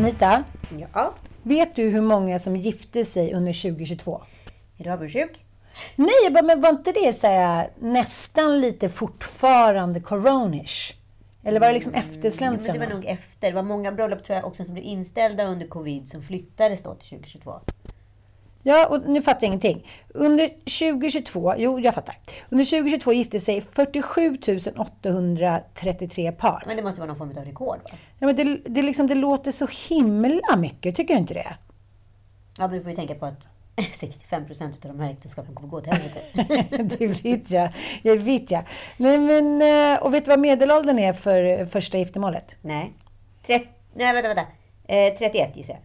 Anita, Ja, vet du hur många som gifte sig under 2022? är du avundsjuk? Nej, jag bara, men var inte det så här, nästan lite fortfarande coronish? Eller var det liksom Men det eftersläntrarna? var nog efter. Det var många bröllop tror jag också som blev inställda under covid som flyttades då till 2022. Ja, och nu fattar jag ingenting. Under 2022, jo jag fattar. Under 2022 gifte sig 47 833 par. Men det måste vara någon form av rekord va? Ja, men det, det, liksom, det låter så himla mycket, tycker du inte det? Ja, men du får ju tänka på att 65 procent av de här äktenskapen kommer gå till helvete. det vet jag. Det vet jag. Nej, men, eh, och vet du vad medelåldern är för första giftermålet? Nej. Tret... Nej, vänta, vänta. Eh, 31 gissar jag.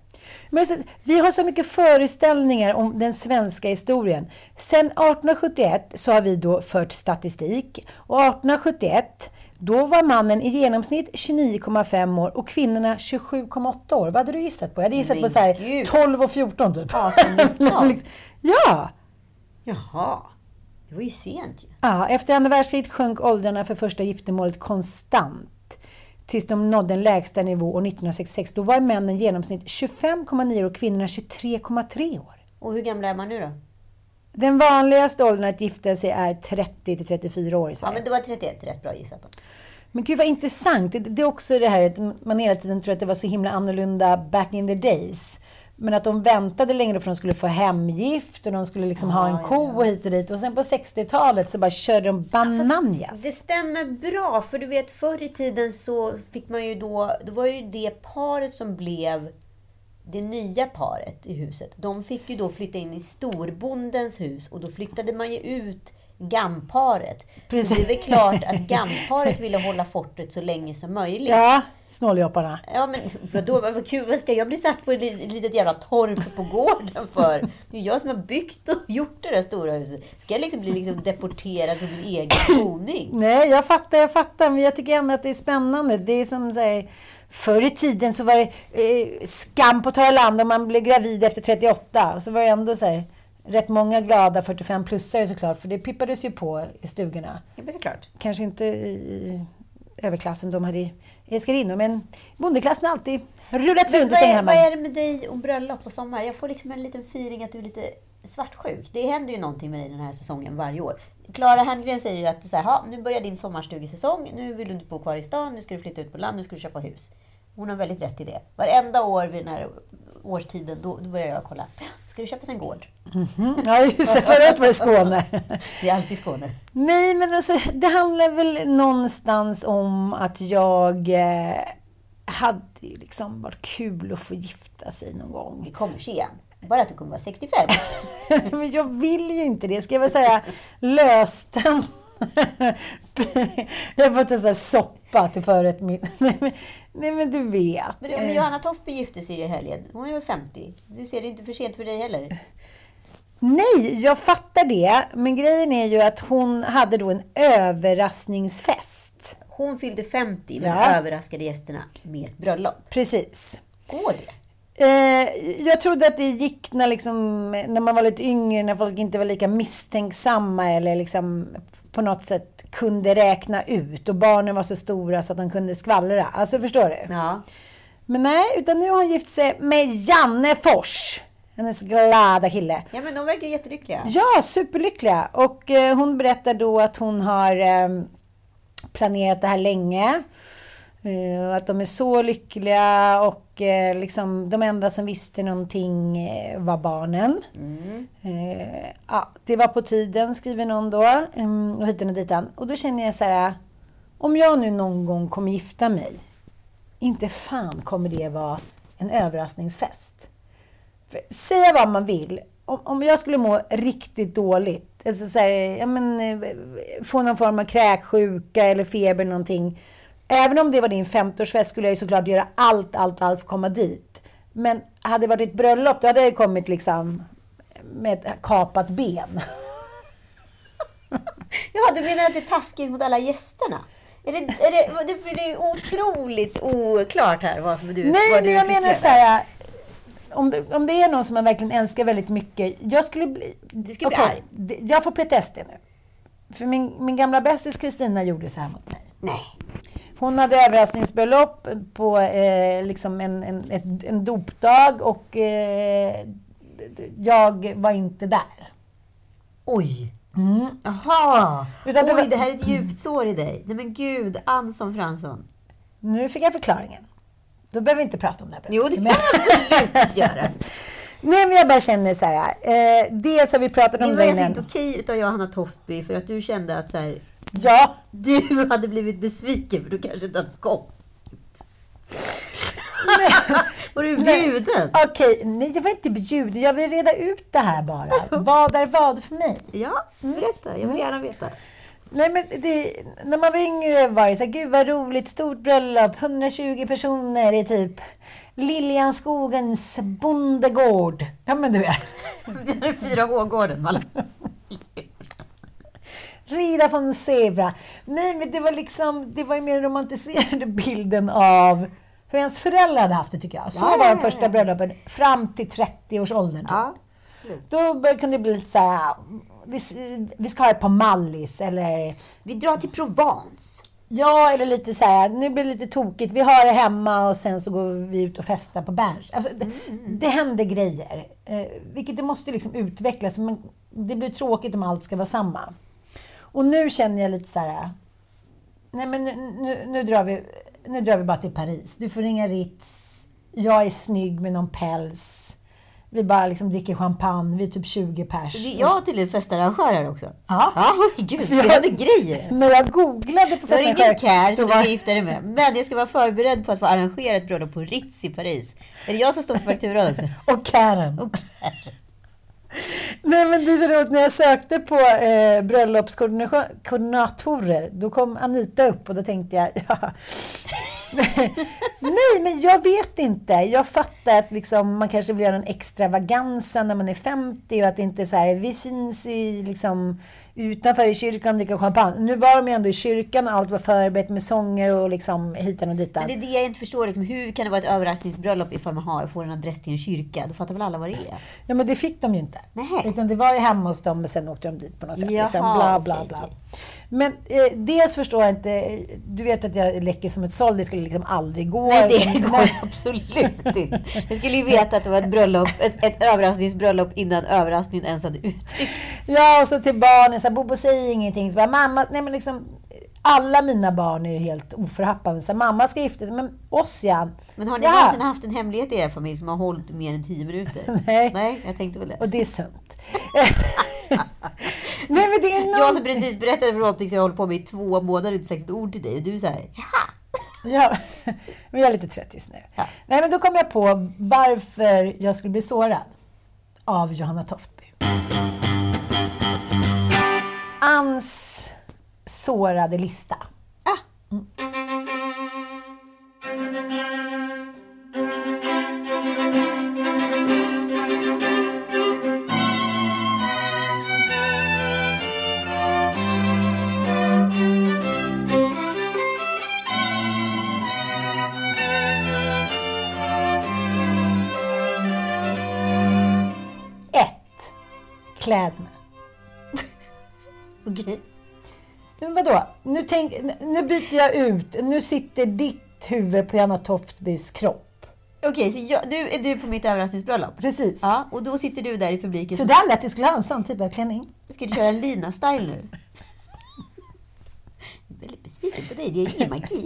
Men vi har så mycket föreställningar om den svenska historien. Sen 1871 så har vi då fört statistik. Och 1871 då var mannen i genomsnitt 29,5 år och kvinnorna 27,8 år. Vad hade du gissat på? Jag hade gissat Men på så här gud. 12 och 14 typ. 18, 19. Liksom, ja! Jaha. Det var ju sent ju. ja! Efter andra världskriget sjönk åldrarna för första giftermålet konstant. Tills de nådde en lägsta nivå år 1966. Då var männen genomsnitt 25,9 år och kvinnorna 23,3 år. Och hur gamla är man nu då? Den vanligaste åldern att gifta sig är 30 till 34 år i Ja, Sverige. men det var 31. Rätt bra gissat då. Men gud vad intressant. Det, det är också det här att man hela tiden tror att det var så himla annorlunda back in the days. Men att de väntade längre för att de skulle få hemgift och de skulle liksom ha en ko och hit och dit. Och sen på 60-talet så bara körde de bananjas. Det stämmer bra, för du vet förr i tiden så fick man ju då, det var ju det paret som blev det nya paret i huset. De fick ju då flytta in i storbondens hus och då flyttade man ju ut gamparet. Så Precis. det är väl klart att gamparet ville hålla fortet så länge som möjligt. Ja, snåljåparna. Ja, men vadå, vad, kul. Vad ska jag bli satt på ett litet, jävla torp på gården för? Det är jag som har byggt och gjort det där stora huset. Ska jag liksom bli liksom deporterad från min egen boning? Nej, jag fattar, jag fattar. Men jag tycker ändå att det är spännande. Det är som så här, förr i tiden så var det eh, skam på torra land om man blev gravid efter 38. Så var det ändå så här, rätt många glada 45-plussare såklart. För det pippades ju på i stugorna. Ja, såklart. Kanske inte i överklassen, de hade älskarinnor. Men bondeklassen har alltid rullat runt i sänghammen. vad är det med dig och bröllop och sommar? Jag får liksom en liten feeling att du är lite svartsjuk. Det händer ju någonting med dig den här säsongen varje år. Klara Herngren säger ju att så här, "Ha, nu börjar din sommarstugesäsong, nu vill du inte bo kvar i stan, nu ska du flytta ut på land, nu ska du köpa hus. Hon har väldigt rätt i det. Varenda år vid den här årstiden, då, då börjar jag kolla. Ska du köpa en gård? Ja, just det. Förra året var det Skåne. Det är alltid Skåne. Nej, men alltså, det handlar väl någonstans om att jag eh, hade liksom varit kul att få gifta sig någon gång. Vi kommer sen. Bara att du kommer vara 65. men jag vill ju inte det. Ska jag väl säga lösten? Jag har fått en sån här soppa till förrätt. Nej, men- du vet. Men, men Johanna Toftby gifte sig i helgen. Hon är väl 50. Du ser det inte för sent för dig heller. Nej, jag fattar det. Men grejen är ju att hon hade då en överraskningsfest. Hon fyllde 50 men Ja. överraskade gästerna med ett bröllop. Precis. Går det? Eh, jag trodde att det gick när, liksom, när man var lite yngre, när folk inte var lika misstänksamma eller liksom på något sätt kunde räkna ut och barnen var så stora så att de kunde skvallra. Alltså förstår du? Ja. Men nej, utan nu har hon gift sig med Janne Fors. Hennes glada kille. Ja, men de verkar jättelyckliga. Ja, superlyckliga. Och eh, hon berättar då att hon har eh, planerat det här länge. Eh, att de är så lyckliga och eh, liksom de enda som visste någonting eh, var barnen. Eh, ja, det var på tiden, skriver någon då. Mm, och hitan och ditan. Och då känner jag så här. Om jag nu någon gång kommer gifta mig. Inte fan kommer det vara en överraskningsfest. För, säga vad man vill. Om, om jag skulle må riktigt dåligt, alltså så här, ja, men, få någon form av kräksjuka eller feber någonting. Även om det var din 50-årsfest skulle jag ju såklart göra allt, allt, allt för att komma dit. Men hade det varit ett bröllop, då hade jag kommit liksom med ett kapat ben. Ja, du menar att det är taskigt mot alla gästerna? Är det, är det, det, det är otroligt oklart här vad som du Nej, vad men är jag menar så här. Om det, om det är någon som man verkligen älskar väldigt mycket. Jag skulle bli... Du skulle bli Okej, arg. Jag får PTSD nu. För min, min gamla bästis Kristina gjorde så här mot mig. Nej. Hon hade överraskningsbröllop på eh, liksom en, en, ett, en dopdag och eh, jag var inte där. Oj. Jaha. Utan det Oj, var- det här är ett djupt sår i dig. Nej men gud, Anson Fransson. Nu fick jag förklaringen. Då behöver vi inte prata om det här. Jo, det kan man absolut göra. Nej, men jag bara känner så här. Eh, dels har vi pratat om Det det var alltså innan. inte okej utav Johanna Toftby för att du kände att så här, Ja, du hade blivit besviken för du kanske inte hade kommit. Var du bjuden? Okej, nej jag var inte bjuden. Jag vill reda ut det här bara. Vad är vad för mig? Ja, berätta. Jag vill gärna veta. Nej, men det, när man var yngre var det så här, gud vad roligt, stort bröllop, 120 personer i typ Liljanskogens bondegård. Ja, men du vet. Det är 4H-gården, Malla. Rida von Zebra. Nej, men det var liksom, det var ju mer romantiserade bilden av hur ens föräldrar hade haft det tycker jag. Så Ja, var de första bröllopen fram till 30-årsåldern. Typ. Ja. Då kunde det bli lite så här, vi, vi ska ha det på Mallis eller Vi drar till Provence. Ja, eller lite så här, nu blir det lite tokigt. Vi har det hemma och sen så går vi ut och festar på Berns. Alltså, det, det händer grejer. Eh, vilket det måste liksom utvecklas. Men det blir tråkigt om allt ska vara samma. Och nu känner jag lite så här, nej men nu, nu, nu, drar vi, nu drar vi bara till Paris. Du får ringa Ritz. Jag är snygg med någon päls. Vi bara liksom dricker champagne. Vi är typ 20 pers. Vi- Jag har till en festarrangör här också. Ja. Ja, gud, jag- händer grejer. När jag googlade på Du har festen ingen care som du var- ska gifta dig med. Men jag ska vara förberedd på att få arrangera ett bröllop på Ritz i Paris. Är det jag som står på fakturan också? Och Karen. Och Nej men det är så roligt, när jag sökte på eh, bröllopskoordinatorer, då kom Anita upp och då tänkte jag, ja. Nej men jag vet inte. Jag fattar att liksom, man kanske vill göra en extravaganza när man är 50 och att det inte är så här, vi syns i, liksom, utanför i kyrkan och dricker champagne. Nu var de ju ändå i kyrkan och allt var förberett med sånger och liksom hitan och ditan. Men det är det jag inte förstår. Liksom, hur kan det vara ett överraskningsbröllop ifall man har, får en adress till en kyrka? Då fattar väl alla vad det är? Ja, men det fick de ju inte. Nähä. Utan det var ju hemma hos dem och sen åkte de dit på något sätt. Jaha, liksom, bla, bla, bla. okej. Men eh, dels förstår jag inte, du vet att jag läcker som ett såll, det skulle liksom aldrig gå. Nej, det går absolut inte. Jag skulle ju veta att det var ett bröllop, ett, ett överraskningsbröllop innan överraskningen ens hade uttryckts. Ja, och så till barnen, så här, Bobo säger ingenting. Så bara, mamma, nej men liksom, alla mina barn är ju helt oförhappande. Så här, mamma ska gifta sig, men oss ja. Men har ni ja. någonsin haft en hemlighet i er familj som har hållit mer än tio minuter? Nej. Nej, jag tänkte väl det. Och det är sunt. nej men det är Jag någon... som precis berättade för någonting som jag håller på med i två månader och inte sagt ett ord till dig och du säger jaha. Ja, men jag är lite trött just nu. Ja. Nej, men då kom jag på varför jag skulle bli sårad av Johanna Toftby. Anns sårade lista. Ah. Mm. Ett. Kläderna. Okej. Men vadå? Nu, tänk, nu byter jag ut. Nu sitter ditt huvud på Janna Toftbys kropp. Okej, så jag, du är du på mitt överraskningsbröllop? Precis. Ja, och då sitter du där i publiken. Så där lät det skulle ha en sån typ av klänning. Ska du köra Lina-style nu? Jag är väldigt besviken på dig. Det är ingen magi.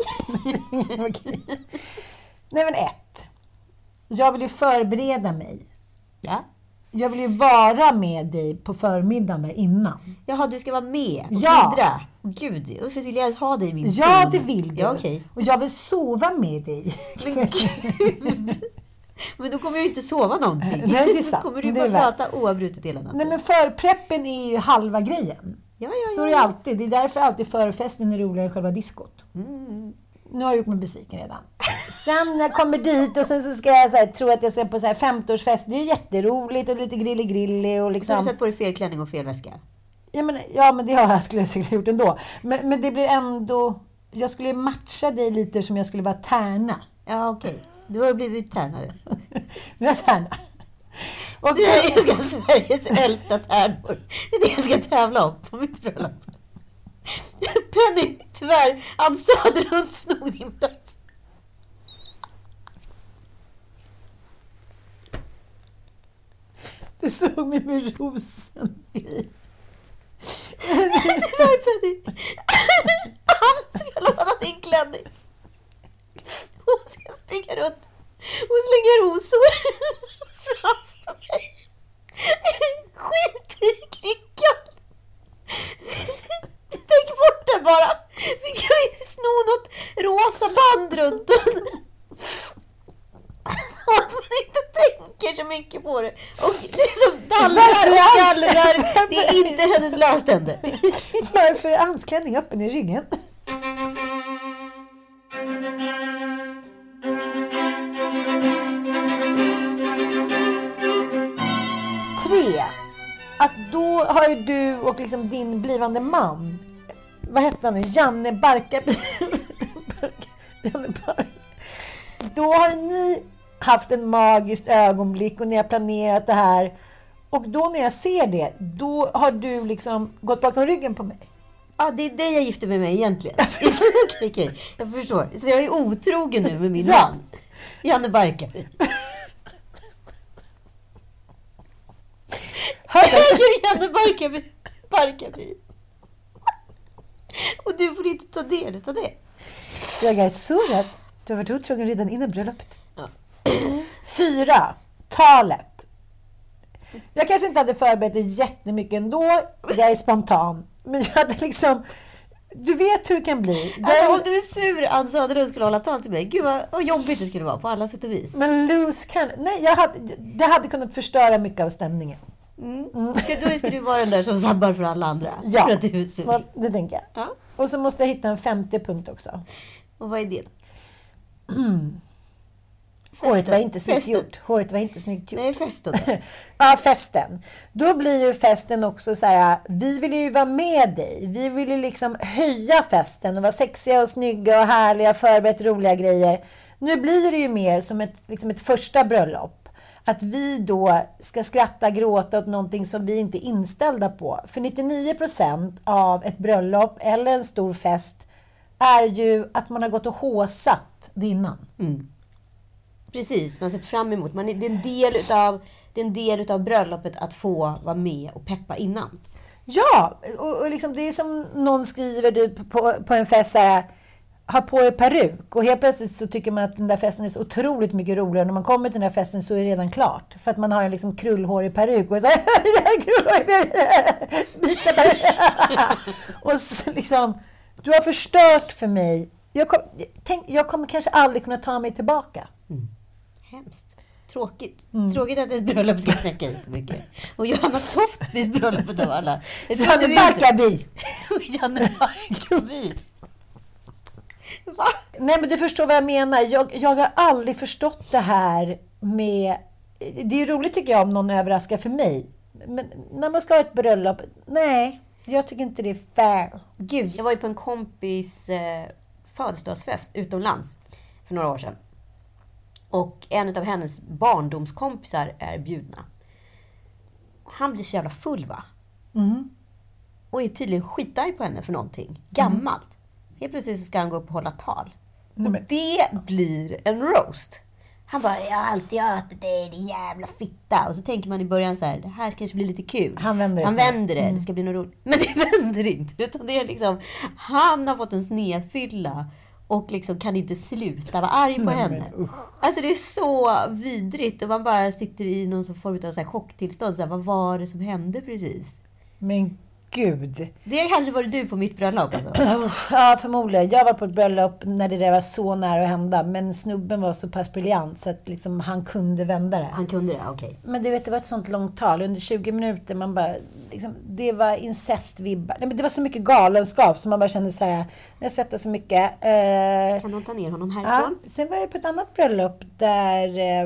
Okej. Nej men ett. Jag vill ju förbereda mig. Ja. Jag vill ju vara med dig på förmiddagen där innan. Jaha, du ska vara med och Ja. klidra? Gud, varför skulle jag ha dig i min Ja, säng? det vill du. Ja, okej. Och jag vill sova med dig. Men gud! Men då kommer jag ju inte sova någonting. Nej, det är sant. Då kommer du är bara prata oavbrutet hela natten. Nej men förpreppen är ju halva grejen. Ja, ja, Så ja. är det alltid. Det är därför alltid förfesten är roligare än själva diskot. Nu har jag gjort mig besviken redan. Sen när jag kommer dit och sen så ska jag så här, tro att jag ska på så här 50-årsfest. Det är ju jätteroligt och lite grillig-grillig och Så har liksom... du satt på dig fel klänning och fel väska? Ja men, ja, men det har jag skulle jag säkert gjort ändå. Men, men det blir ändå... Jag skulle matcha dig lite som jag skulle vara tärna. Ja, okej. Du har blivit tärnare. Jag är tärna. Och, Sverige ska Sveriges äldsta tärnor. Det är det jag ska tävla om på mitt bröllop. Penny, tyvärr, Ann Söderlund snod din plats. du såg mig med rosen. Tyvärr Penny. Ann ska låna din klänning. Hon ska springa runt och slänga rosor framför mig. Skit i kryckan. Tänk bort det bara. Vi kan ju sno något rosa band runt den. Så att man inte tänker så mycket på det. Och det är som dallrar och skallrar. Det är inte hennes löständer. Varför är Anns klänning öppen i ryggen? Tre. Att då har ju du och liksom din blivande man, vad hette han nu, Janne Barkarby. Janne Bark. Då har ni haft en magiskt ögonblick och ni har planerat det här. Och då när jag ser det, då har du liksom gått bakom ryggen på mig. Ja, det är det jag gifter mig med egentligen. okej, okej. Jag förstår. Så jag är otrogen nu med min Ja. man. Janne Barkarby. Äger Janne Barkarby. Barkarby. Och du får inte ta del utav det. Jag är så rädd. Du har varit otrogen redan innan bröllopet. Ja. Fyra. Talet. Jag kanske inte hade förberett det jättemycket ändå. Jag är spontan. Men jag hade liksom... Du vet hur det kan bli. Alltså Den- om du är sur Ann Söderlund skulle hålla tal till mig. Gud vad, vad jobbigt det skulle vara på alla sätt och vis. Men loose kan... Nej, jag hade, det hade kunnat förstöra mycket av stämningen. Ska, då ska du vara den där som sabbar för alla andra. Ja, För att du är sur. det tänker jag. Ja. Och så måste jag hitta en femte punkt också. Och vad är det? Håret Festen. var inte snyggt Festen. gjort. Håret var inte snyggt gjort. Nej, festen då. Ja, festen. Då blir ju festen också så här, vi vill ju vara med dig. Vi vill ju liksom höja festen och vara sexiga och snygga och härliga, förberett roliga grejer. Nu blir det ju mer som ett, liksom ett första bröllop. Att vi då ska skratta, gråta åt någonting som vi inte är inställda på. För 99% av ett bröllop eller en stor fest är ju att man har gått och håsat det innan. Precis, man har sett fram emot. Man är, det, är en del utav, det är en del utav bröllopet att få vara med och peppa innan. Ja, och, och liksom det är som någon skriver typ på, på en fest så här, ha på er peruk. Och helt plötsligt så tycker man att den där festen är så otroligt mycket roligare. När man kommer till den där festen så är det redan klart. För att man har en liksom krullhårig peruk. Och så här, krullhårig peruk. Byta peruk. och så liksom, du har förstört för mig. Jag, kom, tänk, jag kommer kanske aldrig kunna ta mig tillbaka. Hemskt. Tråkigt. Tråkigt att ett bröllop ska knäcka dig så mycket. Och Johanna Toftbys bröllop utav alla. Janne Barkarby. Janne Barkarby. Va? Nej, men du förstår vad jag menar. Jag, jag har aldrig förstått det här med... Det är roligt tycker jag om någon överraskar för mig. Men när man ska ha ett bröllop, nej, jag tycker inte det är fair. Gud, jag var ju på en kompis eh, födelsedagsfest utomlands för några år sedan. Och en av hennes barndomskompisar är bjudna. han blir så jävla full va? Mm. Och är tydligen skitarg på henne för någonting. Gammalt. Helt plötsligt så ska han gå upp och hålla tal. och det blir en roast. Han bara, jag har alltid hatat dig din jävla fitta. Och så tänker man i början så här, det här kanske blir lite kul. Han vänder det Han vänder det, det ska bli något roligt. Men det vänder inte. Utan det är liksom, han har fått en snedfylla och liksom kan inte sluta vara arg på henne. Alltså det är så vidrigt och man bara sitter i någon form av så här chocktillstånd. Så här, vad var det som hände precis? Men gud. Det kanske var du på mitt bröllop alltså. Ja, förmodligen. Jag var på ett bröllop när det där var så nära att hända. Men snubben var så pass briljant så att liksom, han kunde vända det. Han kunde det, okej. Men du vet, det var ett sånt långt tal. Under 20 minuter, man bara... Liksom, det var incestvibbar. Nej, men det var så mycket galenskap så man bara kände så här... Jag svettas så mycket. Eh, Kan de ta ner honom ja, härifrån? sen var jag på ett annat bröllop där eh,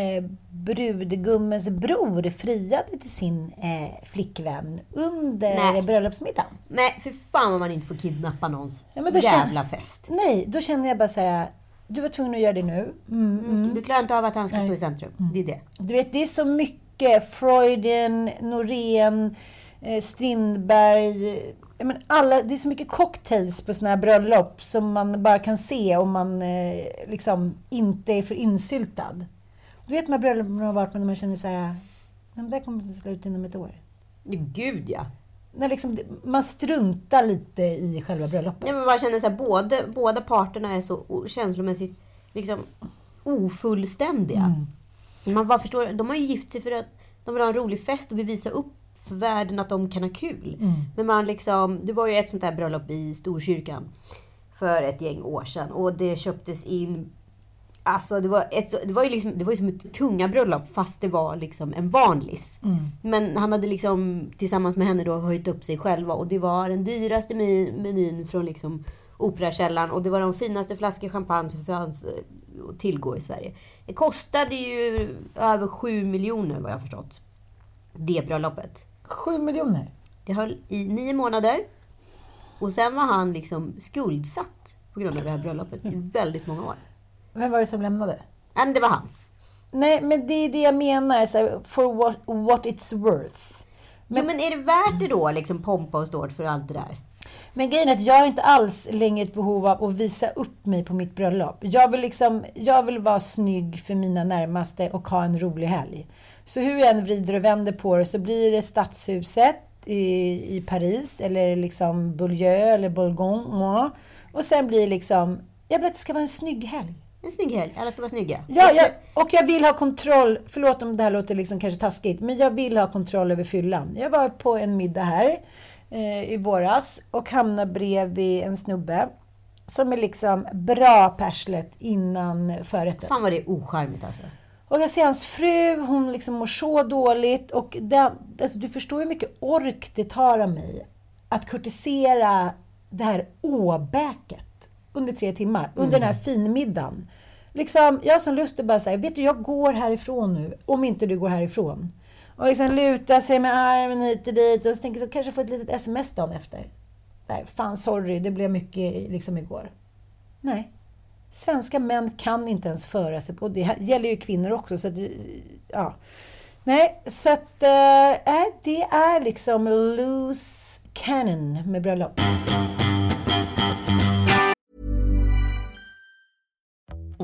eh, brudgummens bror friade till sin eh, flickvän under Nej. bröllopsmiddagen. Nej, för fan vad man inte får kidnappa någons Ja, jävla känner- fest. Nej, då känner jag bara så här... Du var tvungen att göra det nu. Mm. Du klarar inte av att han ska stå i centrum. Det är det. Du vet, det är så mycket Freuden, Norén, eh, Strindberg. Jag men alla, det är så mycket cocktails på såna här bröllop som man bara kan se om man eh, liksom inte är för insyltad. Du vet de här bröllopen man har varit med när man känner så här, "Nej, men det kommer att slut inom ett år. Gud ja. När liksom, man struntar lite i själva bröllopet. Nej, men man känner så här, både, båda parterna är så känslomässigt liksom, ofullständiga. Man bara förstår, de har ju gift sig för att de vill ha en rolig fest och vill visa upp för världen att de kan ha kul. Men man liksom, det var ju ett sånt här bröllop i Storkyrkan för ett gäng år sedan och det köptes in Alltså det var, ett, det var ju liksom, det var ju som ett kungabröllop fast det var liksom en vanlis. Men han hade liksom tillsammans med henne då höjt upp sig själva och det var den dyraste me- menyn från liksom Operakällaren och det var de finaste flaskor champagne som fanns eh, att tillgå i Sverige. Det kostade ju över 7 miljoner vad jag förstått. Det bröllopet. Sju miljoner. Det höll i nio månader. Och sen var han liksom skuldsatt på grund av det här bröllopet i väldigt många år. Vem var det som lämnade? Nej, det var han. Nej, men det är det jag menar. Så for what, what it's worth. Men, jo, men är det värt det då, liksom pompa och ståt för allt det där? Men grejen är att jag har inte alls längre ett behov av att visa upp mig på mitt bröllop. Jag vill, liksom, jag vill vara snygg för mina närmaste och ha en rolig helg. Så hur jag än vrider och vänder på det så blir det Stadshuset i, i Paris eller liksom Beaulieu eller Bourgogne. Och sen blir det liksom, jag vill att det ska vara en snygg helg. En snygg helg. Alla ska vara snygga. Ja, jag, och jag vill ha kontroll, förlåt om det här låter liksom kanske taskigt, men jag vill ha kontroll över fyllan. Jag var på en middag här eh, i våras och hamnade bredvid en snubbe som är liksom bra perslet innan förrätten. Fan vad det är ocharmigt alltså. Och jag ser hans fru, hon liksom mår så dåligt och det, alltså, du förstår hur mycket ork det tar av mig att kurtisera det här åbäket under tre timmar, under den här finmiddagen. Liksom, jag har sån lust att bara säga, vet du, jag går härifrån nu, om inte du går härifrån. Och liksom luta sig med armen hit och dit och så tänker jag, så kanske få ett litet sms dagen efter. Nej, fan sorry, det blev mycket liksom igår. Nej. Svenska män kan inte ens föra sig på, det gäller ju kvinnor också, så att, ja. Nej, så att äh, det är liksom loose cannon med bröllop.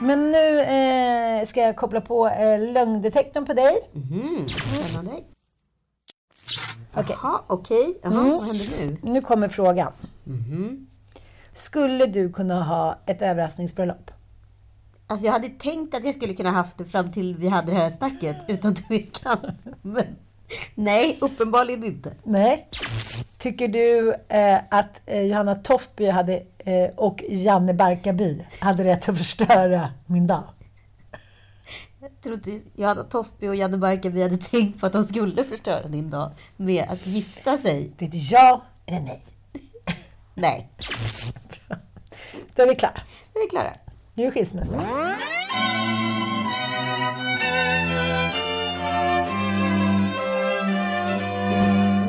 Men nu eh, ska jag koppla på eh, lögndetektorn på dig. Mm, spännande. Okej. Jaha, okej. Jaha, Mm. Vad händer nu? Nu kommer frågan. Mhm. Skulle du kunna ha ett överraskningsbröllop? Alltså jag hade tänkt att jag skulle kunna haft det fram till vi hade det här snacket, utan tvekan. Men nej, uppenbarligen inte. Nej. Tycker du eh, att eh, Johanna Toftby hade, eh, och Janne Barkarby hade rätt att förstöra min dag? Jag tror inte Johanna Toftby och Janne Barkarby hade tänkt på att de skulle förstöra din dag med att gifta sig. Det är ett ja eller nej. Nej, Då är vi klara. nu är vi klara. Nu är det skilsmässa.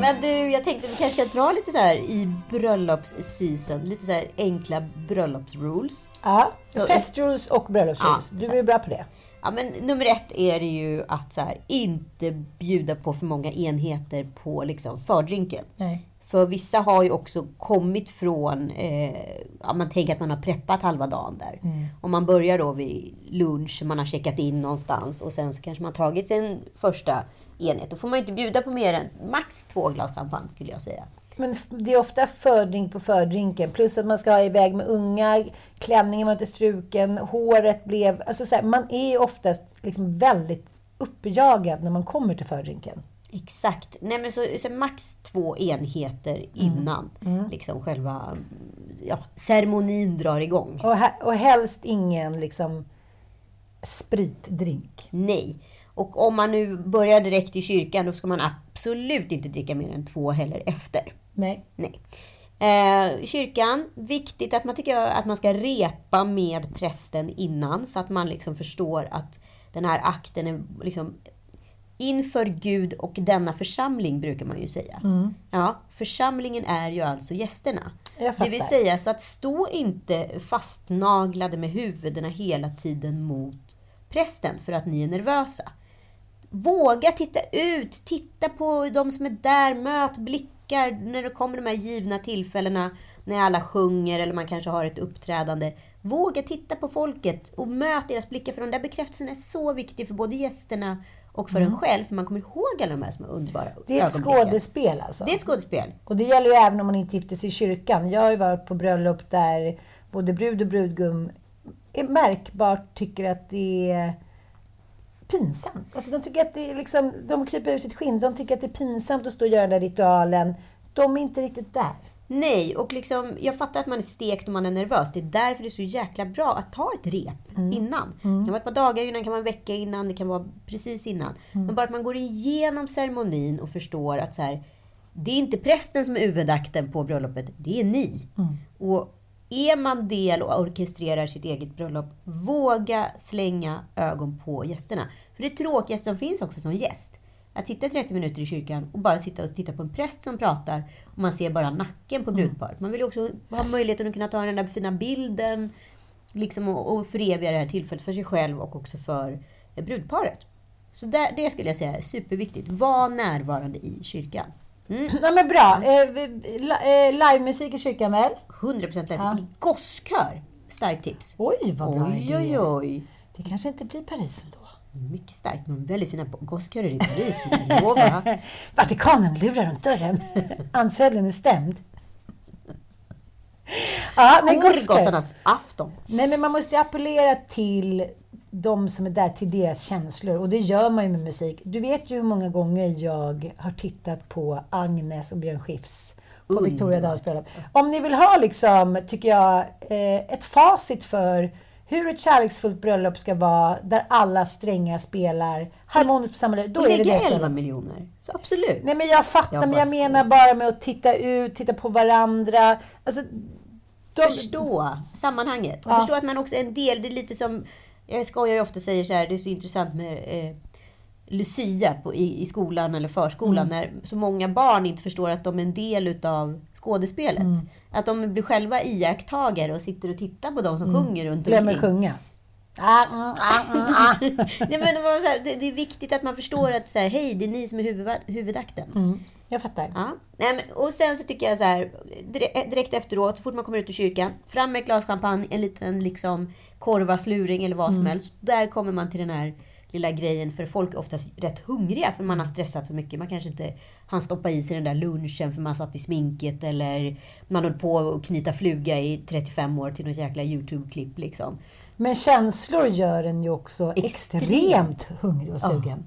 Men du, jag tänkte att vi kanske ska dra lite så här i bröllopsseason, lite så här enkla bröllopsrules. Ja, Så- festrules och bröllopsrules. Ja, du är bra på det. Ja, men nummer ett är det ju att så här, inte bjuda på för många enheter på liksom, fördrinken. Nej. För vissa har ju också kommit från, eh, ja, man tänker att man har preppat halva dagen där. Om man börjar då vid lunch, man har checkat in någonstans och sen så kanske man har tagit sin första enhet. Då får man ju inte bjuda på mer än max två glas champagne skulle jag säga. Men det är ofta fördrink på fördrinken. Plus att man ska ha iväg med ungar, klänningen var inte struken, håret blev... Alltså så här, man är ju oftast liksom väldigt uppjagad när man kommer till fördrinken. Exakt. Nej, men så, så max två enheter innan liksom själva mm, ja, ceremonin drar igång. Och, he- och helst ingen liksom spritdrink. Nej. Och om man nu börjar direkt i kyrkan, då ska man absolut inte dricka mer än två heller efter. Nej. Nej. Eh, kyrkan, viktigt att man tycker att man ska repa med prästen innan så att man liksom förstår att den här akten är liksom inför Gud och denna församling brukar man ju säga. Ja, församlingen är ju alltså gästerna. Det vill säga så att stå inte fastnaglade med huvudena hela tiden mot prästen för att ni är nervösa. Våga titta ut, titta på de som är där, möt blickar när det kommer de här givna tillfällena när alla sjunger eller man kanske har ett uppträdande. Våga titta på folket och möt deras blickar för de där bekräftelserna är så viktig för både gästerna och för en själv för man kommer ihåg alla de här små underbara Mm. Det är ett skådespel alltså. Det är ett skådespel. Och det gäller ju även om man inte gifter sig i kyrkan. Jag har ju varit på bröllop där både brud och brudgum är märkbart tycker att det är pinsamt. Alltså de tycker att det är liksom, de kryper ur sitt skinn. De tycker att det är pinsamt att stå och göra den där ritualen. De är inte riktigt där. Nej, och liksom, jag fattar att man är stekt och man är nervös. Det är därför det är så jäkla bra att ta ett rep innan. Det kan vara ett par dagar innan, det kan vara en vecka innan, det kan vara precis innan. Men bara att man går igenom ceremonin och förstår att så här, det är inte prästen som är huvudakten på bröllopet, det är ni. Och är man del och orkestrerar sitt eget bröllop, våga slänga ögon på gästerna. För det tråkigaste som finns också som gäst, att sitta 30 minuter i kyrkan och bara sitta och titta på en präst som pratar och man ser bara nacken på brudparet. Man vill ju också ha möjligheten att kunna ta den där fina bilden liksom och, och föreviga det här tillfället för sig själv och också för eh, brudparet. Så där, det skulle jag säga är superviktigt. Var närvarande i kyrkan. Mm. Nej men bra. Eh, vi- la- eh, livemusik i kyrkan väl? 100% lätt. Ja. Gosskör. Starkt tips. Oj, vad bra Oj, idé. oj, oj. Det kanske inte blir Paris ändå. Mycket starkt. Men väldigt fina gosskörer i Paris. Vatikanen lurar runt dörren. Ansödlen är stämd. Ja, gospel. Korgossarnas afton. Nej, men man måste ju appellera till de som är där, till deras känslor. Och det gör man ju med musik. Du vet ju hur många gånger jag har tittat på Agnes och Björn Skifs på. Victoria Dahls bröllop. Om ni vill ha, liksom, tycker jag, eh, ett facit för hur ett kärleksfullt bröllop ska vara, där alla strängar spelar harmoniskt på samma sätt, då Och är det deras 11 bröllop. miljoner. Så absolut. Nej men jag fattar, Jag men jag menar bara med att titta ut, titta på varandra. Alltså, de, Förstå sammanhanget. Ja. förstå att man också är en del. Det är lite som, jag skojar ju ofta och säger så här, det är så intressant med eh, Lucia på, i, i skolan eller förskolan. Mm. När så många barn inte förstår att de är en del utav skådespelet. Mm. Att de blir själva iakttagare och sitter och tittar på de som sjunger runt Mm. glömmer omkring. sjunga. Ah, mm, ah, mm, ah. Nej, men det, var här, det, det är viktigt att man förstår att så här, hej, det är ni som är huvud, huvudakten. Mm. Jag fattar. Ja. Nej, men, och sen så tycker jag så här, dire- direkt efteråt, så fort man kommer ut ur kyrkan, fram med ett glas champagne, en liten liksom korvasluring eller vad som Mm. helst. Där kommer man till den här lilla grejen, för folk är oftast rätt hungriga för man har stressat så mycket. Man kanske inte hann stoppa i sig den där lunchen för man satt i sminket eller man höll på att knyta fluga i 35 år till något jäkla YouTube-klipp liksom. Men känslor gör en ju också Extremt. extremt hungrig och sugen.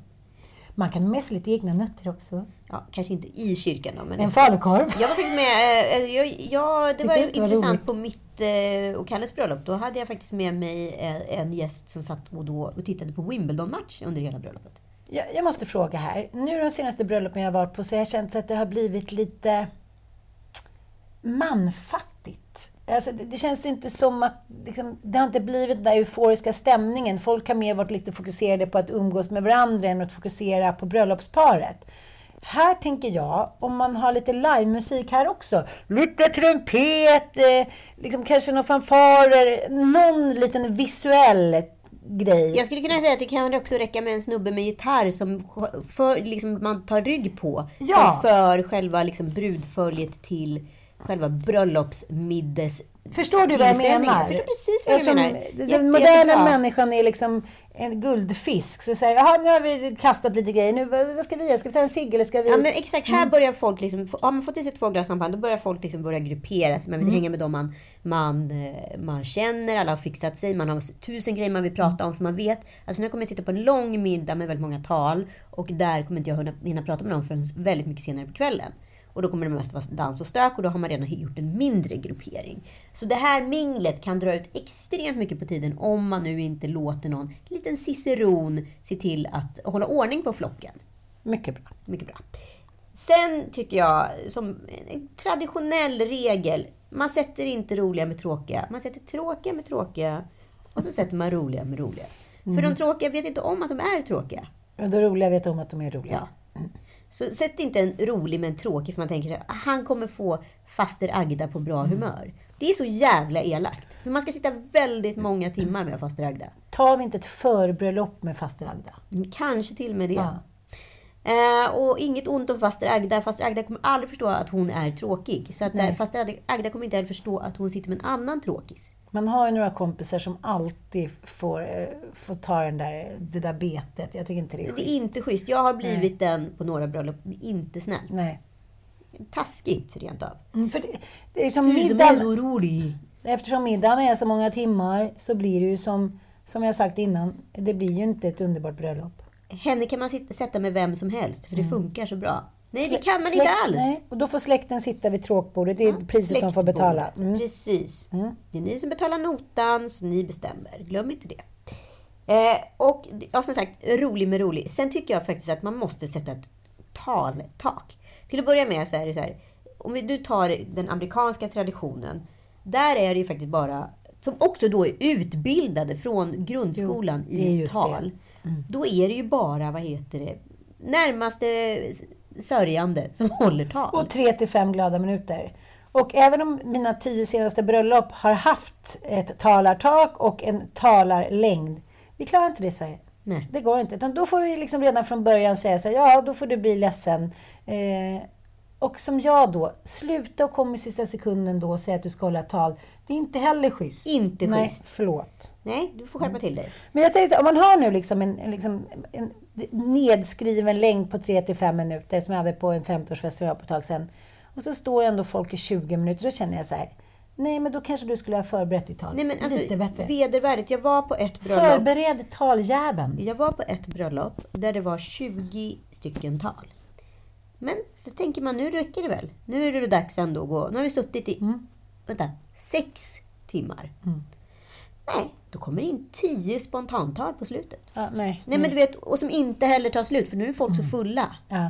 Man kan med sig lite egna nötter också. Ja, kanske inte i kyrkan då, men En falukorv. Jag var faktiskt med, eh, jag, jag, det Tyckte var det var intressant roligt. på mitt eh, och Kalles bröllop. Då hade jag faktiskt med mig eh, en gäst som satt och, då, och tittade på Wimbledon-match under hela bröllopet. Jag, jag måste fråga här. Nu de senaste bröllopen jag varit på så har jag känt att det har blivit lite manfattigt. Alltså, det, det känns inte som att liksom, det har inte blivit den där euforiska stämningen. Folk har mer varit lite fokuserade på att umgås med varandra än att fokusera på bröllopsparet. Här tänker jag, om man har lite livemusik här också, lite trumpet, eh, liksom kanske några fanfarer, någon liten visuell grej. Jag skulle kunna säga att det kan också räcka med en snubbe med gitarr som för, liksom, man tar rygg på. Ja. Som för själva liksom, brudföljet till själva bröllopsmiddes... Förstår du vad jag menar? Jag förstår precis vad du Eftersom menar. Den Jätte- moderna jättebra. människan är liksom en guldfisk. Så säger jaha, nu har vi kastat lite grejer. Nu, vad ska vi göra? Ska vi ta en cigg eller ska vi... Ja men exakt, här börjar folk liksom, har man fått i sig två glas champagne, då börjar folk liksom börja gruppera sig. Man vill hänga med dem man, man, eh, man känner, alla har fixat sig, man har tusen grejer man vill prata om för man vet. Alltså nu kommer jag sitta på en lång middag med väldigt många tal och där kommer inte jag hinna, hinna prata med dem förrän väldigt mycket senare på kvällen. Och då kommer det mest vara dans och stök och då har man redan gjort en mindre gruppering. Så det här minglet kan dra ut extremt mycket på tiden om man nu inte låter någon liten ciceron se till att hålla ordning på flocken. Mycket bra. Mycket bra. Sen tycker jag, som en traditionell regel, man sätter inte roliga med tråkiga. Man sätter tråkiga med tråkiga och så sätter man roliga med roliga. För de tråkiga vet inte om att de är tråkiga. Och då roliga vet om att de är roliga. Ja. Så sätt inte en rolig med en tråkig för man tänker att han kommer få faster Agda på bra humör. Det är så jävla elakt. För man ska sitta väldigt många timmar med faster Agda. Tar vi inte ett förbröllop med faster Agda? Kanske till och med det. Ja. Eh, och inget ont om faster Agda. Faster Agda kommer aldrig förstå att hon är tråkig. Så att så här, Nej. faster Agda, kommer inte heller förstå att hon sitter med en annan tråkis. Man har ju några kompisar som alltid får, eh, får ta den där, det där betet. Jag tycker inte det är Det är schysst. inte schysst. Jag har blivit den på några bröllop. Det är inte snällt. Nej. Taskigt rent av. Mm, för det, det är som Du som är middagen. så rolig. Eftersom middagen är så många timmar så blir det ju som, som jag sagt innan, det blir ju inte ett underbart bröllop. Henne kan man sätta med vem som helst, för det funkar så bra. Nej, det kan man släkt- inte alls. Nej, och då får släkten sitta vid tråkbordet. Det är priset de får betala. Mm. Precis. Det är ni som betalar notan, så ni bestämmer. Glöm inte det. Eh, och ja, som sagt, rolig med rolig. Sen tycker jag faktiskt att man måste sätta ett taltak. Till att börja med så är det så här, om vi, du tar den amerikanska traditionen, där är det ju faktiskt bara, som också då är utbildade från grundskolan Jo, det är i tal. Då är det ju bara, vad heter det, närmaste sörjande som håller tal. Och tre till fem glada minuter. Och även om mina tio senaste bröllop har haft ett talartak och en talarlängd. Vi klarar inte det i Sverige. Nej. Det går inte. Utan då får vi liksom redan från början säga så här, ja då får du bli ledsen. Eh, och som jag då, sluta och kom i sista sekunden då och säga att du ska hålla tal. Det är inte heller schysst. Inte Nej, schysst. förlåt. Nej, du får skärpa till dig. Men jag tänkte så om man har nu liksom en, en, liksom en nedskriven längd på 3 till 5 minuter som jag hade på en 50-årsfest som jag var på ett tag sedan. Och så står ändå folk i 20 minuter. Då känner jag så här, nej men då kanske du skulle ha förberett ditt tal Nej, men alltså, lite bättre. vedervärdigt. Jag var på ett bröllop. Förbered taljäveln. Jag var på ett bröllop där det var 20 stycken tal. Men så tänker man, nu räcker det väl? Nu är det dags ändå att gå. Nu har vi suttit i, vänta, sex timmar. Nej, då kommer det in tio spontantal på slutet. Ja, nej. Nej, men du vet, och som inte heller tar slut, för nu är folk så fulla. Ja.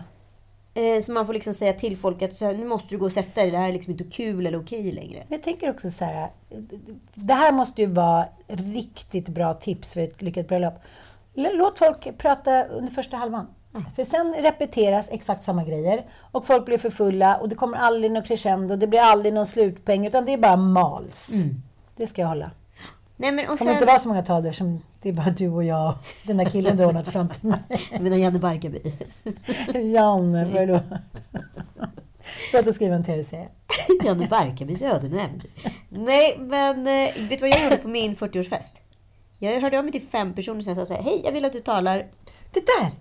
Eh, så man får liksom säga till folk att så här, nu måste du gå och sätta dig, det här är liksom inte kul eller okej längre. Men jag tänker också så här, det här måste ju vara riktigt bra tips för ett lyckat bröllop. Låt folk prata under första halvan. För sen repeteras exakt samma grejer och folk blir för fulla och det kommer aldrig någon crescendo, det blir aldrig någon slutpoäng utan det är bara mals. Det ska jag hålla. Nej, men och Det kommer sen... inte vara så många tal där som det är bara du och jag och den där killen du har ordnat fram till mig. Jag menar Janne Barkarby. Janne, får jag då? Låt oss skriva en tv-serie. Janne Barkarbys öden och äventyr. Nej, men eh, vet du vad jag gjorde på min 40-årsfest? Jag hörde av mig till fem personer som sa så här, hej, jag vill att du talar. Det där,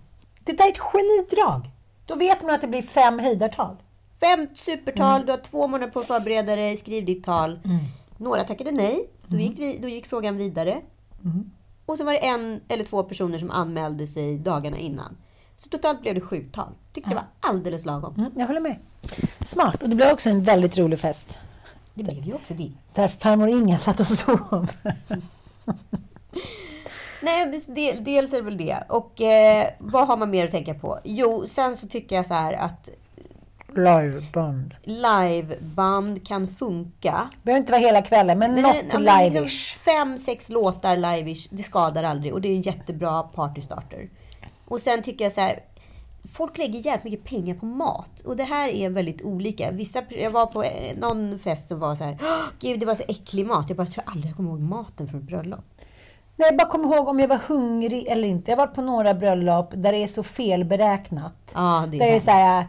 det där är ett genidrag. Då vet man att det blir fem höjdartal. Fem supertal, du har två månader på att förbereda dig, skriv ditt tal. Några tackade nej, då gick, vi, då gick frågan vidare. Och så var det en eller två personer som anmälde sig dagarna innan. Så totalt blev det sju tal. Tyckte det var alldeles lagom. Mm, jag håller med. Smart. Och det blev också en väldigt rolig fest. Det blev ju också din. Där farmor Inga satt och sov. Nej, del, dels är det väl det. Och eh, vad har man mer att tänka på? Jo, sen så tycker jag så här att Liveband. liveband kan funka. behöver inte vara hela kvällen, men Men något live liksom fem, sex låtar live det skadar aldrig. Och det är en jättebra partystarter. Och sen tycker jag så här, folk lägger jävligt mycket pengar på mat. Och det här är väldigt olika. Vissa, jag var på eh, någon fest som var så här, "Åh, gud det var så äcklig mat. Jag bara, jag tror aldrig jag kommer ihåg maten från ett bröllop. Nej, jag bara kom ihåg om jag var hungrig eller inte. Jag har varit på några bröllop där det är så felberäknat. Ja, det är där det är så här,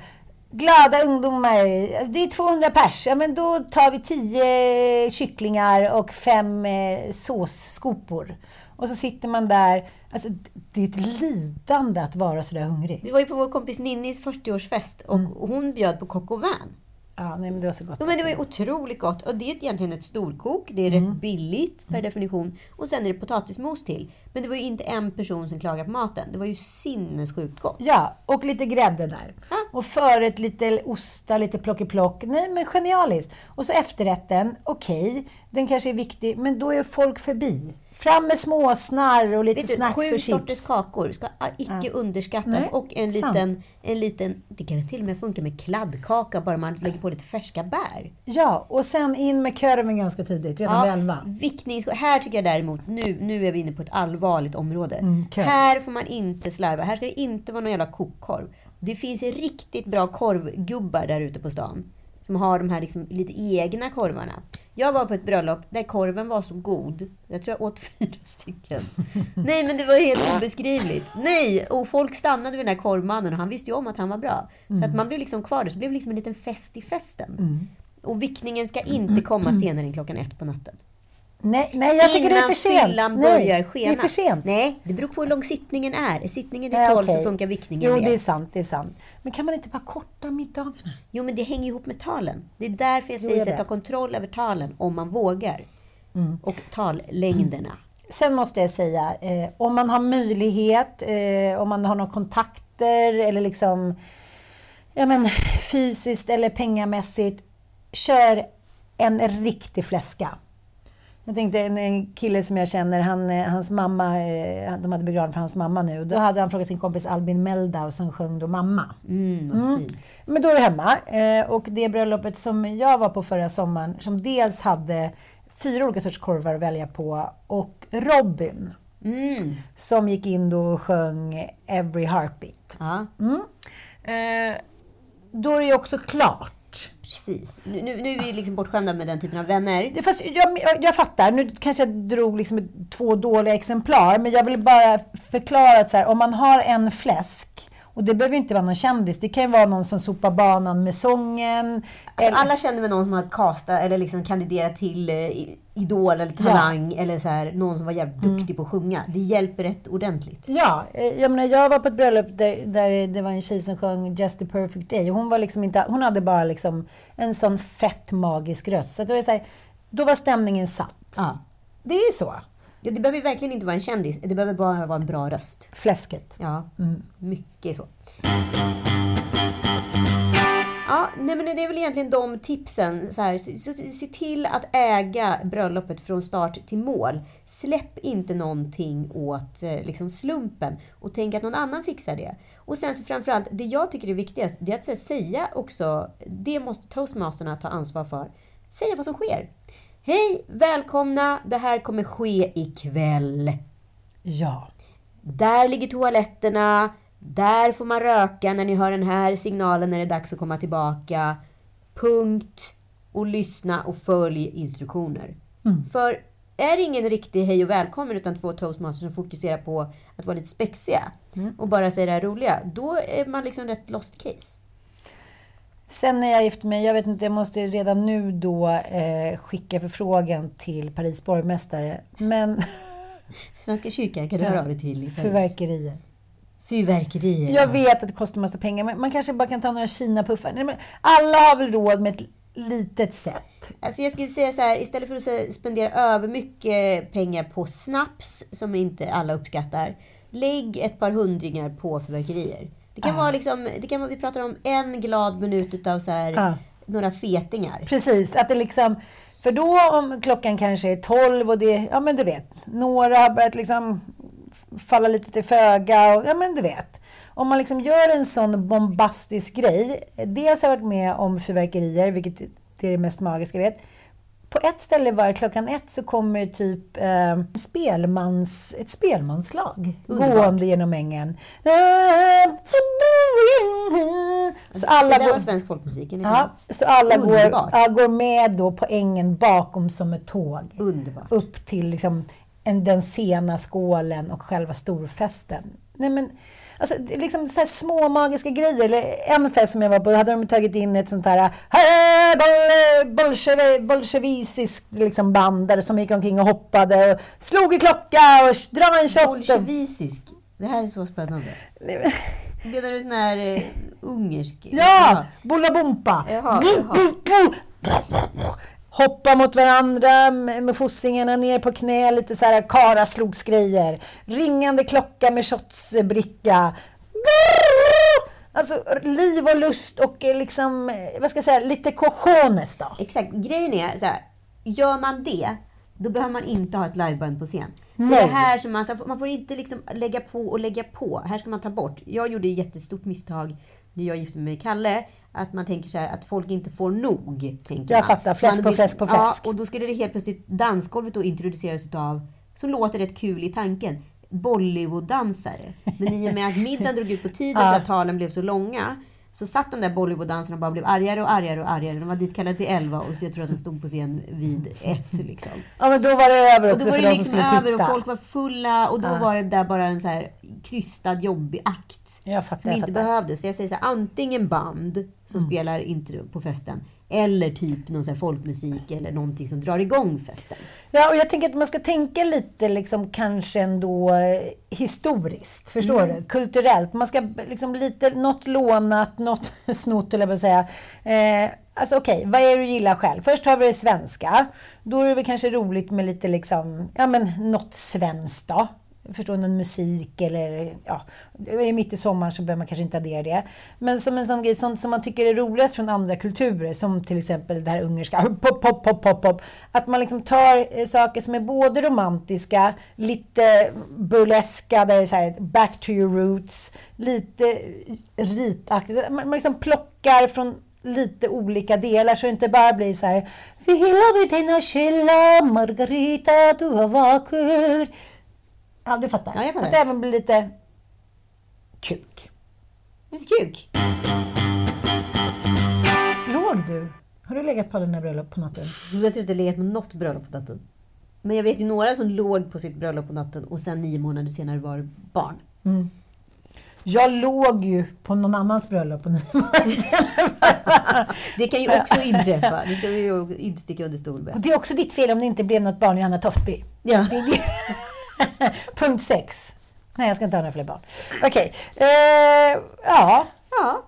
glada ungdomar, det är 200 pers. Ja, men då tar vi 10 kycklingar och fem eh, såsskopor. Och så sitter man där. Alltså, det är ett lidande att vara så där hungrig. Vi var ju på vår kompis Ninnis 40-årsfest och Mm. hon bjöd på coq au vin. Ja, nej, men det var så gott. Ja, men det var ju otroligt gott. Och det är egentligen ett storkok. Det är rätt billigt per definition. Och sen är det potatismos till. Men det var ju inte en person som klagade på maten. Det var ju sinnessjukt gott. Ja, och lite grädde där. Ja. Och förrätt lite ostar, lite plockeplock. Nej, men genialiskt. Och så efterrätten, okej, den kanske är viktig, men då är folk förbi. Fram med småsnarr och lite Vet du, snacks sju och chips. sorters kakor ska icke underskattas. Nej, och en sant. liten, en liten, det kan till och med funka med kladdkaka bara man lägger på lite färska bär. Ja, och sen in med korven ganska tidigt, redan vid elva. viktnings... Här tycker jag däremot, nu, nu är vi inne på ett allvarligt område. Mm. Här får man inte slarva. Här ska det inte vara någon jävla kokkorv. Det finns riktigt bra korvgubbar där ute på stan. Som har de här liksom lite egna korvarna. Jag var på ett bröllop där korven var så god. Jag tror jag åt fyra stycken. Nej, men det var helt obeskrivligt. Nej! Och folk stannade vid den här korvmannen och han visste ju om att han var bra. Så att man blev liksom kvar där. Så det blev liksom en liten fest i festen. Och vickningen ska inte komma senare än klockan ett på natten. Nej, nej, jag tycker det är Innan för sent. fyllan Nej, börjar skena. det är för sent. Nej, det beror på hur lång sittningen är. Är sittningen till Nej, 12 okej. så funkar vickningen Jo, det är sant, det är sant. Men kan man inte bara korta middagarna? Jo, men det hänger ihop med talen. Det är därför jag Jo, säger jag så här, ta kontroll över talen om man vågar. Mm. Och tallängderna. Sen måste jag säga, eh, om man har möjlighet, eh, om man har några kontakter eller liksom ja, men, fysiskt eller pengamässigt, kör en riktig fläska. Jag tänkte en, en kille som jag känner, han, eh, hans mamma, eh, de hade begravning för hans mamma nu. Då hade han frågat sin kompis Albin Meldau som sjöng då Mamma. Mm, fint. Men då är det hemma. Eh, och det bröllopet som jag var på förra sommaren, som dels hade fyra olika sorts korvar att välja på och Robin, Mm. som gick in då och sjöng Every Heartbeat. Eh, då är det ju också klart. Precis. Nu, nu, nu är vi liksom bortskämda med den typen av vänner. Fast jag, jag, jag fattar, nu kanske jag drog liksom två dåliga exemplar, men jag vill bara förklara att här, om man har en fläsk, och det behöver inte vara någon kändis, det kan ju vara någon som sopar banan med sången. Alltså, eller- alla känner väl någon som har kastat eller liksom kandiderat till eh, Idol eller Talang. Eller så här, någon som var jävligt Mm. duktig på att sjunga. Det hjälper rätt ordentligt. Ja, eh, jag menar jag var på ett bröllop där, där det var en tjej som sjöng Just a perfect day. Hon, var liksom inte, hon hade bara liksom en sån fett magisk röst. Så det var så här, då var stämningen satt. Ja. Det är ju så. Ja, det behöver verkligen inte vara en kändis. Det behöver bara vara en bra röst. Fläsket. Ja, Mm. mycket så. Ja, nej men det är väl egentligen de tipsen. Så här, se, till att äga bröllopet från start till mål. Släpp inte någonting åt eh, liksom slumpen och tänk att någon annan fixar det. Och sen så framförallt, det jag tycker är viktigast, det är att här, säga också, det måste toastmasterna ta ansvar för. Säga vad som sker. Hej, välkomna, det här kommer ske ikväll. Ja. Där ligger toaletterna. Där får man röka när ni hör den här signalen när det är dags att komma tillbaka. Punkt. Och lyssna och följ instruktioner. För är det ingen riktig hej och välkommen utan två toastmasters som fokuserar på att vara lite spexiga och bara säga det här roliga, då är man liksom rätt lost case. Sen när jag gifte mig, jag vet inte, jag måste redan nu då eh, skicka förfrågan till Paris borgmästare. Men Svenska kyrkan kan du höra av dig till i Paris. fyrverkerier. Fyrverkerier. Jag vet att det kostar massa pengar, men man kanske bara kan ta några Kina-puffar. Alla har väl råd med ett litet sätt. Alltså jag skulle säga så här, istället för att spendera över mycket pengar på snaps, som inte alla uppskattar, lägg ett par hundringar på fyrverkerier. Det kan vara liksom, det kan vara, vi pratar om en glad minut utav så här, Ja. några fetingar. Precis, att det liksom... För då om klockan kanske är 12 och det, ja men du vet, några har börjat liksom falla lite till föga och ja men du vet. Om man liksom gör en sån bombastisk grej. Dels har jag varit med om fyrverkerier, vilket det är det mest magiska jag vet. På ett ställe var klockan ett så kommer typ eh, spelmans, ett spelmanslag Underbart. gående genom ängen. Så alla det där går, var svensk folkmusik. Ja, så alla går, ja, går med då på ängen bakom som ett tåg. Underbart. Upp till liksom en, den sena skålen och själva storfesten. Nej, men, alltså, liksom så små magiska grejer. Eller en fest som jag var på, då hade de tagit in ett sånt här "Hej, bol- bolsjevi, bolsjevisiskt liksom band där som gick omkring och hoppade och slog i klocka och dra en shot. Bolsjevisisk. Det här är så spännande. Menar du sån här eh, ungersk? Ja, Bulla Bompa. Jaha, Hoppa mot varandra med fossingarna ner på knä, lite så här karaslogsgrejer. Ringande klocka med shotsbricka. Alltså liv och lust och eh, liksom, eh, vad ska jag säga, lite cojones då. Exakt. Grejen är så här, gör man det, då behöver man inte ha ett liveband på scen. Nej. det här som man, man får inte liksom lägga på och lägga på. Här ska man ta bort. Jag gjorde ett jättestort misstag när jag gifte mig med Kalle. Att man tänker så här att folk inte får nog. Tänker Jag man. fattar. Fläsk Man på fläsk på fläsk. Ja, och då skulle det helt plötsligt dansgolvet då introduceras utav, som låter rätt kul i tanken, Bollywood-dansare. Men i och med att middagen drog ut på tiden för att talen blev så långa så satt de där Bollywood-dansarna och bara blev argare och argare och argare. De var ditkallade till 11 och jag tror att de stod på scen vid ett. Liksom. Ja, men då var det över Och också då var det de som liksom över titta. och folk var fulla och då var det där bara en så här krystad, jobbig akt. Jag fattar, som jag inte fattar. behövdes. Så jag säger så här, antingen band som Mm. spelar inte på festen eller typ någon så folkmusik eller någonting som drar igång festen. Ja, och jag tänker att man ska tänka lite liksom kanske ändå eh, historiskt. Förstår Mm. du? Kulturellt. Man ska liksom lite, något lånat, något snott eller vad säga. Eh, alltså okej, vad är det du gillar själv? Först har vi det svenska. Då är det väl kanske roligt med lite liksom, ja men något svenskt då. Förstår någon musik eller ja, är det mitt i sommaren så behöver man kanske inte addera det. Men som en sån grej, sånt som man tycker är roligast från andra kulturer, som till exempel det här ungerska, pop, pop, pop, pop, pop. Att man liksom tar eh, saker som är både romantiska, lite burleska, där det är så här back to your roots, lite ritaktigt. Man, man liksom plockar från lite olika delar så det inte bara blir så här Vi vid dina källa, Margarita, du har vacker. Ja, du fattar. Ja, jag fattar. Att det även blir lite kuk. Lite kuk. Låg du? Har du legat på dina bröllop på natten? Jag tror inte legat på något bröllop på natten. Men jag vet ju några som låg på sitt bröllop på natten och sen nio månader senare var barn. Jag låg ju på någon annans bröllop på nio månader senare. Det kan ju också inträffa. Det ska vi ju inte sticka under stol Och med. Det är också ditt fel om det inte blev något barn Johanna Toftby. Ja. Det. Punkt sex. Nej, jag ska inte ha några fler barn. Okej. Eh, ja, ja,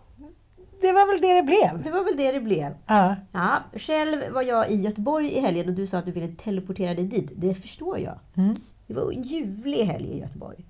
det var väl det det blev. det var väl det det blev. Ja. Ja, själv var jag i Göteborg i helgen och du sa att du ville teleportera dig dit. Det förstår jag. Det var en ljuvlig helg i Göteborg.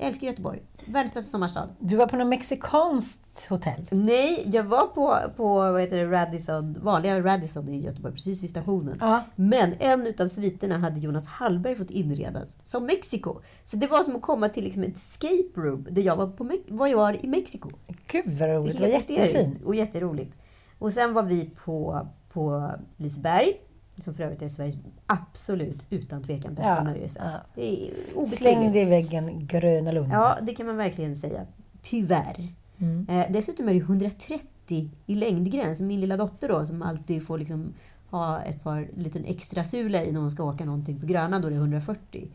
Jag älskar Göteborg. Världens bästa sommarstad. Du var på något mexikanskt hotell. Nej, jag var på, på vad heter det, Radisson, vanliga Radisson i Göteborg, precis vid stationen. Ja. Men en utav sviterna hade Jonas Hallberg fått inreda som Mexiko. Så det var som att komma till liksom ett escape room där jag var, på, var jag var i Mexiko. Gud vad roligt. Det var jättefint. och jätteroligt. Och sen var vi på, på Liseberg, som för övrigt är Sveriges absolut utan tvekan bästa Ja, nöjesfält. ja. Det är Släng dig i väggen, Gröna Lund. Ja, det kan man verkligen säga. Tyvärr. Mm. Eh, dessutom är det 130 i längdgräns. Min lilla dotter då, som alltid får liksom ha ett par liten extra sula i när hon ska åka någonting på Gröna då det är 140.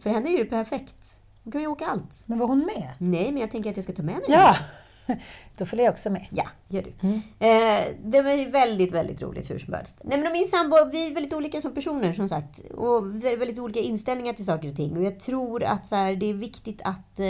För henne är det perfekt. Hon kan ju åka allt. Men var hon med? Nej, men jag tänker att jag ska ta med mig Ja. då följer jag också med. Ja, gör du. Eh, det var ju väldigt, väldigt roligt hur som helst. Nej, men min sambo, vi är väldigt olika som personer som sagt. Och vä- väldigt olika inställningar till saker och ting. Och jag tror att så här, det är viktigt att eh,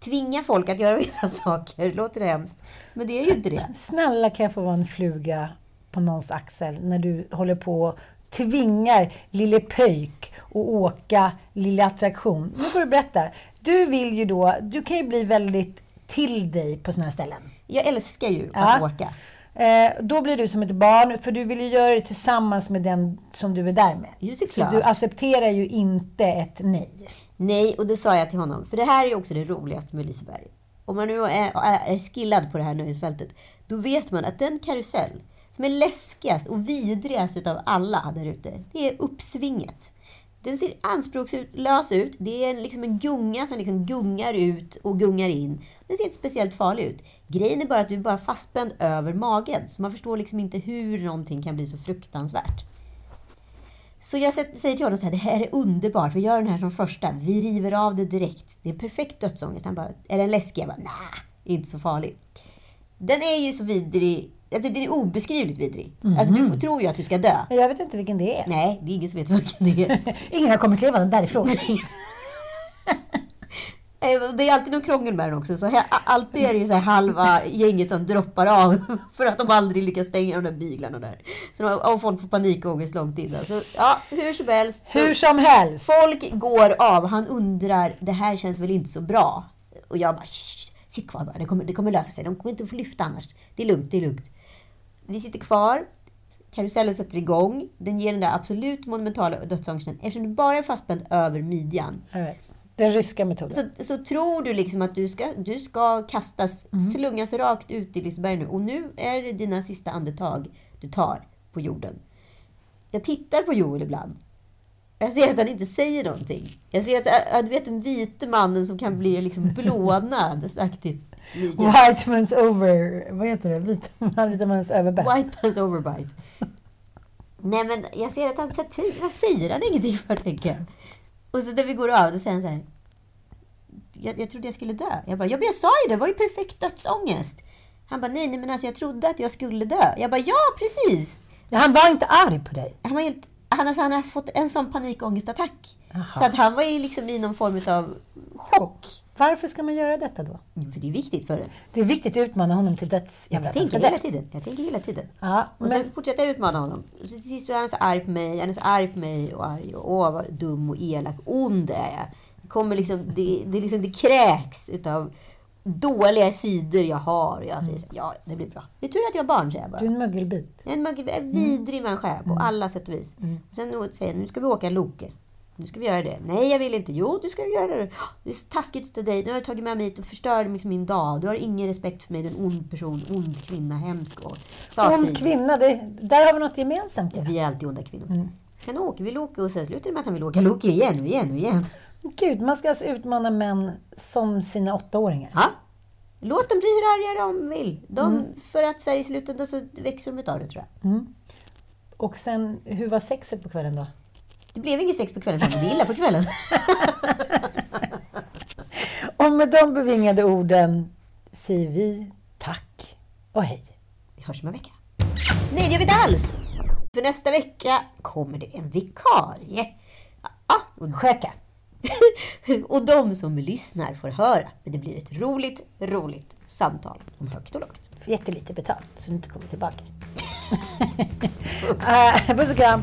tvinga folk att göra vissa saker. Låter det hemskt? Men det är ju inte det. Snälla kan jag få vara en fluga på någons axel när du håller på tvingar lille pöjk att åka lilla attraktion. Nu får du berätta. Du vill ju då, du kan ju bli väldigt till dig på såna här ställen. Jag älskar ju Ja. att åka. Eh, då blir du som ett barn, för du vill ju göra det tillsammans med den som du är där med. Just Så du accepterar ju inte ett nej. Nej, och det sa jag till honom. För det här är ju också det roligaste med Liseberg. Om man nu är, är skillad på det här nöjesfältet, då vet man att den karusell som är läskigast och vidrigast utav alla där ute, det är uppsvinget. Den ser anspråkslös ut. Det är liksom en gunga som liksom gungar ut och gungar in. Den ser inte speciellt farlig ut. Grejen är bara att du är bara fastspänd över magen, så man förstår liksom inte hur någonting kan bli så fruktansvärt. Så jag säger till honom så här, det här är underbart, vi gör den här som första, vi river av det direkt. Det är perfekt dödsångest. Han bara, är den läskig? Jag bara, nej, inte så farlig. Den är ju så vidrig, alltså den är obeskrivligt vidrig. Alltså du får, tror ju att du ska dö. Jag vet inte vilken det är. Nej, det är ingen som vet vilken det är. Ingen har kommit levande därifrån. Eh, Det är alltid någon krångel med den också. Så här, alltid är det ju så här halva gänget som droppar av för att de aldrig lyckas stänga de där byglarna där. Så de, och folk får panikångest långt innan. Så ja, hur som helst. Hur som helst. Folk går av. Han undrar, det här känns väl inte så bra? Och jag bara, "Shh, sitt kvar bara. Det kommer, det kommer lösa sig. De kommer inte få lyfta annars. Det är lugnt, det är lugnt. Vi sitter kvar. Karusellen sätter igång. Den ger den där absolut monumentala dödsångesten. Eftersom du bara är fastspänd över midjan. Den ryska metoden. så, så tror du liksom att du ska, du ska kastas, Mm. slungas rakt ut i Liseberg nu. Och nu är det dina sista andetag du tar på jorden. Jag tittar på Joel ibland. Jag ser att han inte säger någonting. Jag ser att, äh, du vet den vite mannen som kan bli liksom blånad-aktigt. White man's over... Vad heter det? Vit man, vita mans överbett. White man's overbite. Nej men jag ser att han tar tid. Vad säger han ingenting för jag. Och så när vi går av, då säger han så här. Jag, jag trodde jag skulle dö. Jag bara, ja, men jag sa ju det, det var ju perfekt dödsångest. Han bara, nej, nej men alltså jag trodde att jag skulle dö. Jag bara, ja precis. Han var inte arg på dig. Han, var helt, han, alltså, han har fått en sån panikångestattack. Så att han var ju liksom i någon form av chock. Varför ska man göra detta då? För det är viktigt för en. Det är viktigt att utmana honom till döds. Jag ska tänker hela tiden. Jag tänker hela tiden. Ja, Och men, sen fortsätter jag utmana honom. Och så till sist så är han så arg på mig. Han är så arg på mig och arg. Och åh, vad dum och elak. Ond är jag. Det, kommer liksom, det, det, liksom, det kräks utav dåliga sidor jag har. Och jag säger så här, ja, det blir bra. Det är tur att jag har barn, säger jag bara. du är en mögelbit. Jag är en mögel- en vidrig människa på alla sätt och vis. Och sen säger jag, nu ska vi åka Loke. Nu ska vi göra det. Nej, jag vill inte. Jo, du ska göra det. Det är så taskigt av dig. Nu har jag tagit med mig hit och förstört liksom min dag. Du har ingen respekt för mig. Du är en ond person, ond kvinna, hemsk och Ond kvinna, det, där har vi något gemensamt. Ja, vi är alltid onda kvinnor. Sen åker vi Loke och sen slutar det med att han vill åka Loke igen och igen och igen. Gud, man ska alltså utmana män som sina åttaåringar. Ja. Låt dem bli hur arga de vill. De, För att så här, i slutändan så växer de utav det tror jag. Och sen, hur var sexet på kvällen då? Det blev inget sex på kvällen, för han mådde illa på kvällen. Och med de bevingade orden säger vi tack och hej. Vi hörs om en vecka. Nej, det gör vi inte alls! För nästa vecka kommer det en vikarie. Ja, och, Skäka. och de som lyssnar får höra. Men det blir ett roligt, roligt samtal om högt och lågt. Jättelite betalt, så du inte kommer tillbaka. Äh, Puss och kram.